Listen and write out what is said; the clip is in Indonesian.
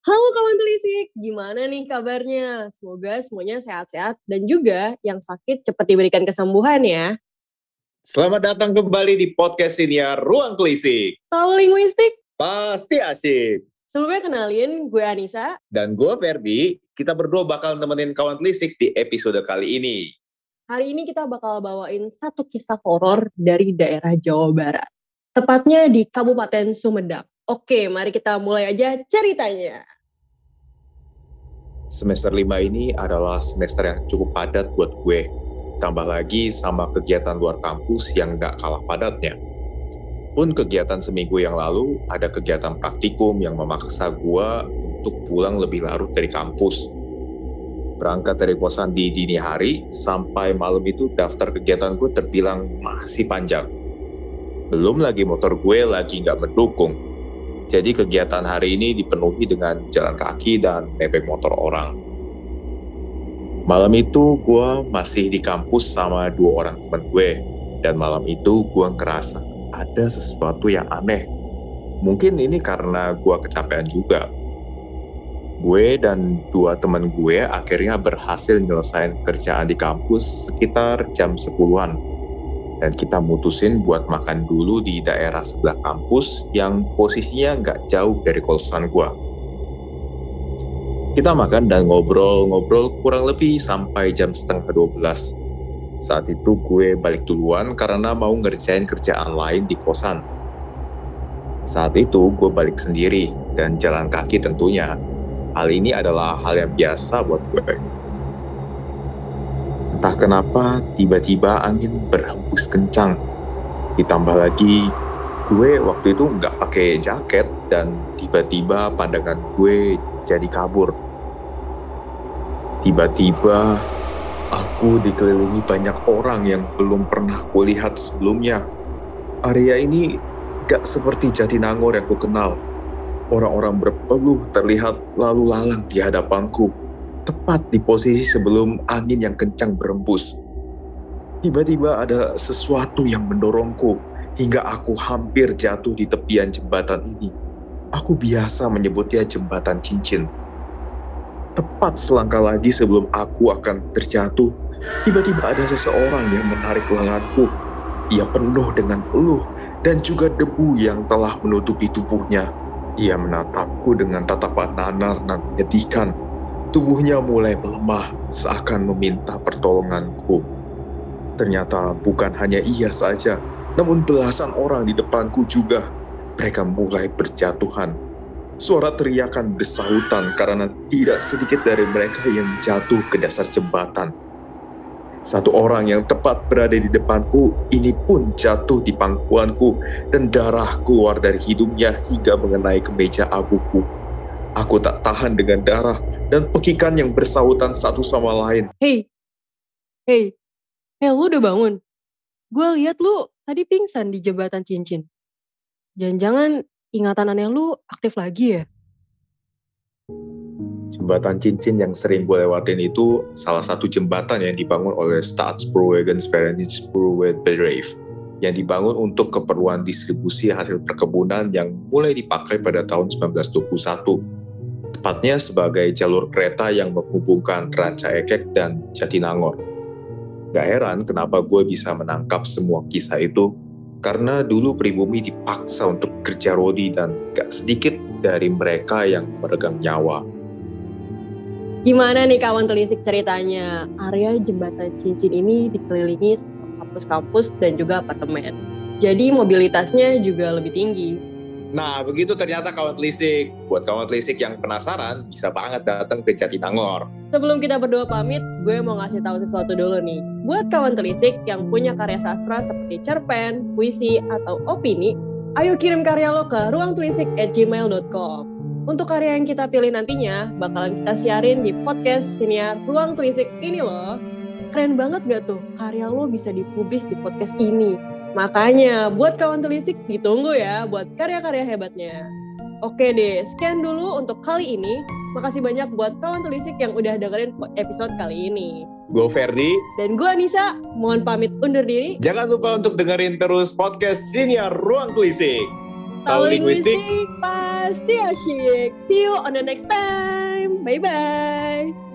Halo kawan telisik, gimana nih kabarnya? Semoga semuanya sehat-sehat dan juga yang sakit cepat diberikan kesembuhan ya. Selamat datang kembali di podcast Siniar Ruang Telisik. Tahu linguistik? Pasti asik. Sebelumnya kenalin, gue Anissa. Dan gue Ferdi, kita berdua bakal nemenin kawan telisik di episode kali ini. Hari ini kita bakal bawain satu kisah horor dari daerah Jawa Barat. Tepatnya di Kabupaten Sumedang. Oke, mari kita mulai aja ceritanya. Semester 5 ini adalah semester yang cukup padat buat gue. Tambah lagi sama kegiatan luar kampus yang gak kalah padatnya. Pun kegiatan seminggu yang lalu, ada kegiatan praktikum yang memaksa gue untuk pulang lebih larut dari kampus. Berangkat dari kosan di dini hari, sampai malam itu daftar kegiatan gue terbilang masih panjang. Belum lagi motor gue lagi nggak mendukung jadi kegiatan hari ini dipenuhi dengan jalan kaki dan nebeng motor orang. Malam itu gue masih di kampus sama dua orang teman gue. Dan malam itu gue ngerasa ada sesuatu yang aneh. Mungkin ini karena gue kecapean juga. Gue dan dua teman gue akhirnya berhasil nyelesain kerjaan di kampus sekitar jam 10-an dan kita mutusin buat makan dulu di daerah sebelah kampus yang posisinya nggak jauh dari kosan gua. Kita makan dan ngobrol-ngobrol kurang lebih sampai jam setengah 12. Saat itu gue balik duluan karena mau ngerjain kerjaan lain di kosan. Saat itu gue balik sendiri dan jalan kaki tentunya. Hal ini adalah hal yang biasa buat gue. Entah kenapa tiba-tiba angin berhembus kencang. Ditambah lagi gue waktu itu nggak pakai jaket dan tiba-tiba pandangan gue jadi kabur. Tiba-tiba aku dikelilingi banyak orang yang belum pernah kulihat sebelumnya. Area ini gak seperti Jatinangor yang ku kenal. Orang-orang berpeluh terlihat lalu lalang di hadapanku tepat di posisi sebelum angin yang kencang berembus. Tiba-tiba ada sesuatu yang mendorongku hingga aku hampir jatuh di tepian jembatan ini. Aku biasa menyebutnya jembatan cincin. Tepat selangkah lagi sebelum aku akan terjatuh, tiba-tiba ada seseorang yang menarik lenganku. Ia penuh dengan peluh dan juga debu yang telah menutupi tubuhnya. Ia menatapku dengan tatapan nanar dan menyedihkan Tubuhnya mulai melemah seakan meminta pertolonganku. Ternyata bukan hanya ia saja, namun belasan orang di depanku juga. Mereka mulai berjatuhan. Suara teriakan bersahutan karena tidak sedikit dari mereka yang jatuh ke dasar jembatan. Satu orang yang tepat berada di depanku ini pun jatuh di pangkuanku dan darah keluar dari hidungnya hingga mengenai kemeja abuku. Aku tak tahan dengan darah dan pekikan yang bersautan satu sama lain. Hei, hei, hei lu udah bangun? Gue lihat lu tadi pingsan di jembatan cincin. Jangan-jangan ingatan aneh lu aktif lagi ya? Jembatan cincin yang sering gue lewatin itu salah satu jembatan yang dibangun oleh Staatsbouwegans Verenigd Spoorwegbedrijf yang dibangun untuk keperluan distribusi hasil perkebunan yang mulai dipakai pada tahun 1921 tepatnya sebagai jalur kereta yang menghubungkan Ranca Ekek dan Jatinangor. Gak heran kenapa gue bisa menangkap semua kisah itu, karena dulu pribumi dipaksa untuk kerja rodi dan gak sedikit dari mereka yang meregang nyawa. Gimana nih kawan telisik ceritanya? Area jembatan cincin ini dikelilingi kampus-kampus dan juga apartemen. Jadi mobilitasnya juga lebih tinggi. Nah, begitu ternyata kawan telisik. Buat kawan telisik yang penasaran, bisa banget datang ke Jatinangor. Sebelum kita berdua pamit, gue mau ngasih tahu sesuatu dulu nih. Buat kawan telisik yang punya karya sastra seperti cerpen, puisi, atau opini, ayo kirim karya lo ke ruangtelisik@gmail.com. Untuk karya yang kita pilih nantinya, bakalan kita siarin di podcast siniar Ruang Telisik ini loh. Keren banget gak tuh karya lo bisa dipublis di podcast ini? Makanya buat kawan telisik ditunggu ya buat karya-karya hebatnya. Oke deh, sekian dulu untuk kali ini. Makasih banyak buat kawan telisik yang udah dengerin episode kali ini. Gue Ferdi. Dan gue Anissa. Mohon pamit undur diri. Jangan lupa untuk dengerin terus podcast Siniar Ruang Telisik. Tahu linguistik pas podcast Tia Chic. See you on the next time. Bye bye.